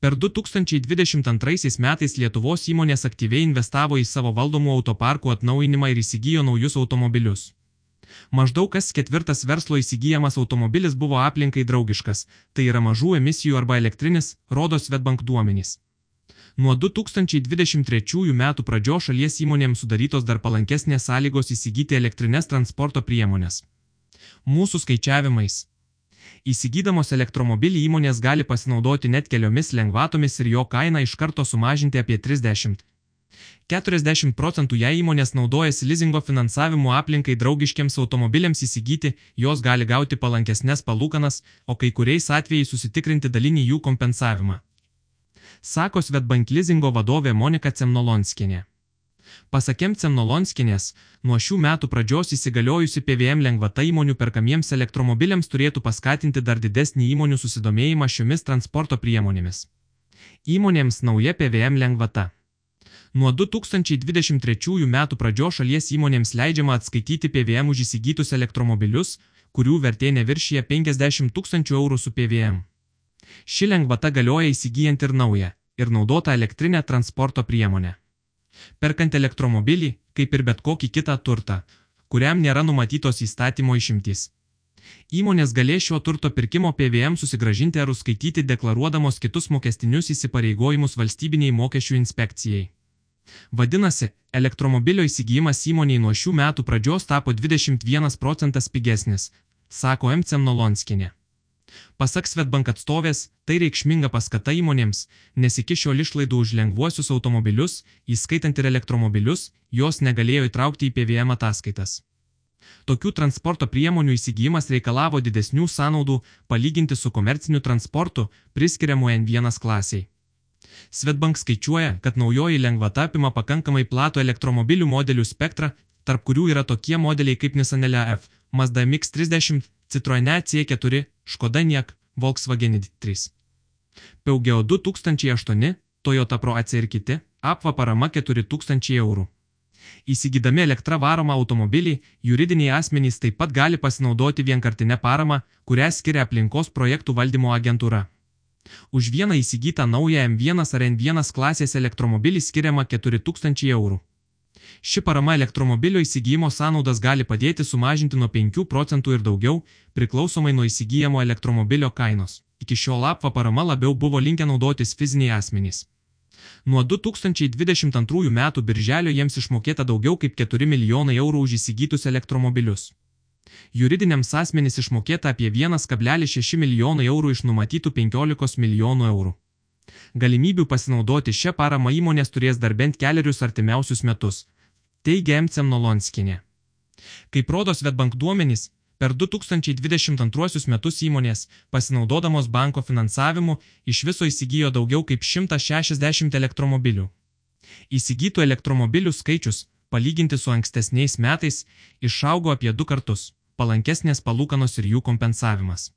Per 2022 metais Lietuvos įmonės aktyviai investavo į savo valdomų autoparkų atnaujinimą ir įsigijo naujus automobilius. Maždaug kas ketvirtas verslo įsigijamas automobilis buvo aplinkai draugiškas, tai yra mažų emisijų arba elektrinis, rodo Svetbank duomenys. Nuo 2023 metų pradžios šalies įmonėms sudarytos dar palankesnės sąlygos įsigyti elektrinės transporto priemonės. Mūsų skaičiavimais. Įsigydamos elektromobilį įmonės gali pasinaudoti net keliomis lengvatomis ir jo kainą iš karto sumažinti apie 30 40 procentų jei įmonės naudojasi lizingo finansavimu aplinkai draugiškiams automobiliams įsigyti, jos gali gauti palankesnės palūkanas, o kai kuriais atvejais susitikrinti dalinį jų kompensavimą. Sako Svetbank lizingo vadovė Monika Cemnolonskinė. Pasakėm Cemnolonskinės, nuo šių metų pradžios įsigaliojusi PVM lengvata įmonių perkamiems elektromobiliams turėtų paskatinti dar didesnį įmonių susidomėjimą šiomis transporto priemonėmis. Įmonėms nauja PVM lengvata. Nuo 2023 metų pradžios šalies įmonėms leidžiama atskaityti PVM už įsigytus elektromobilius, kurių vertė neviršyje 50 tūkstančių eurų su PVM. Ši lengvata galioja įsigijant ir naują, ir naudotą elektrinę transporto priemonę. Perkant elektromobilį, kaip ir bet kokį kitą turtą, kuriam nėra numatytos įstatymo išimtys. Įmonės galės šio turto pirkimo PVM susigražinti ar užskaityti deklaruodamos kitus mokestinius įsipareigojimus valstybiniai mokesčių inspekcijai. Vadinasi, elektromobilio įsigijimas įmoniai nuo šių metų pradžios tapo 21 procentas pigesnis, sako M. Cemnolonskinė. Pasak Svetbank atstovės, tai reikšminga paskata įmonėms, nes iki šiol išlaidų už lengvuosius automobilius, įskaitant ir elektromobilius, jos negalėjo įtraukti į PVM ataskaitas. Tokių transporto priemonių įsigijimas reikalavo didesnių sąnaudų palyginti su komerciniu transportu priskiriamu N1 klasiai. Svetbank skaičiuoja, kad naujoji lengvata apima pakankamai platų elektromobilių modelių spektrą, tarp kurių yra tokie modeliai kaip Nissan LF, Mazda MX-30, Citroen C4, Škoda Niek, Volkswagen ID3. Peugeo 2008, Toyota Pro AC ir kiti, apva parama 4000 eurų. Įsigydami elektrą varomą automobilį, juridiniai asmenys taip pat gali pasinaudoti vienkartinę paramą, kurią skiria aplinkos projektų valdymo agentūra. Už vieną įsigytą naują M1 ar N1 klasės elektromobilį skiriama 4000 eurų. Ši parama elektromobilio įsigijimo sąnaudas gali padėti sumažinti nuo 5 procentų ir daugiau, priklausomai nuo įsigijamo elektromobilio kainos. Iki šiol apva parama labiau buvo linkę naudotis fiziniai asmenys. Nuo 2022 metų birželio jiems išmokėta daugiau kaip 4 milijonai eurų už įsigytus elektromobilius. Juridiniams asmenys išmokėta apie 1,6 milijonų eurų iš numatytų 15 milijonų eurų. Galimybių pasinaudoti šią paramą įmonės turės dar bent keliarius artimiausius metus, teigia MC Nolonskinė. Kaip rodo Svetbank duomenys, per 2022 metus įmonės, pasinaudodamos banko finansavimu, iš viso įsigijo daugiau kaip 160 elektromobilių. Įsigytų elektromobilių skaičius, palyginti su ankstesniais metais, išaugo apie du kartus palankesnės palūkanos ir jų kompensavimas.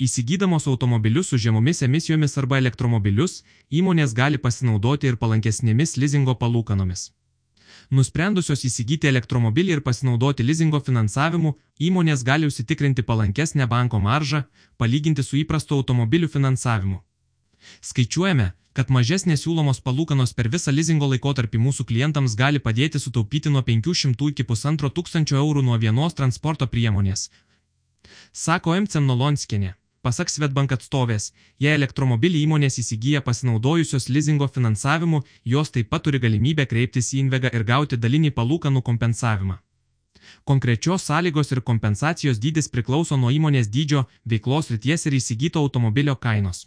Įsigydamos automobilius su žemomis emisijomis arba elektromobilius, įmonės gali pasinaudoti ir palankesnėmis lizingo palūkanomis. Nusprendusios įsigyti elektromobilį ir pasinaudoti lizingo finansavimu, įmonės gali užsitikrinti palankesnę banko maržą, palyginti su įprastu automobilių finansavimu. Skaičiuojame, kad mažesnės siūlomos palūkanos per visą lizingo laikotarpį mūsų klientams gali padėti sutaupyti nuo 500 iki 1500 eurų nuo vienos transporto priemonės. Sako M. Cemnolonskinė. Pasak Svetbank atstovės, jei elektromobilį įmonės įsigyja pasinaudojusios lizingo finansavimu, jos taip pat turi galimybę kreiptis į Invegą ir gauti dalinį palūkanų kompensavimą. Konkrečios sąlygos ir kompensacijos dydis priklauso nuo įmonės dydžio, veiklos ryties ir įsigyto automobilio kainos.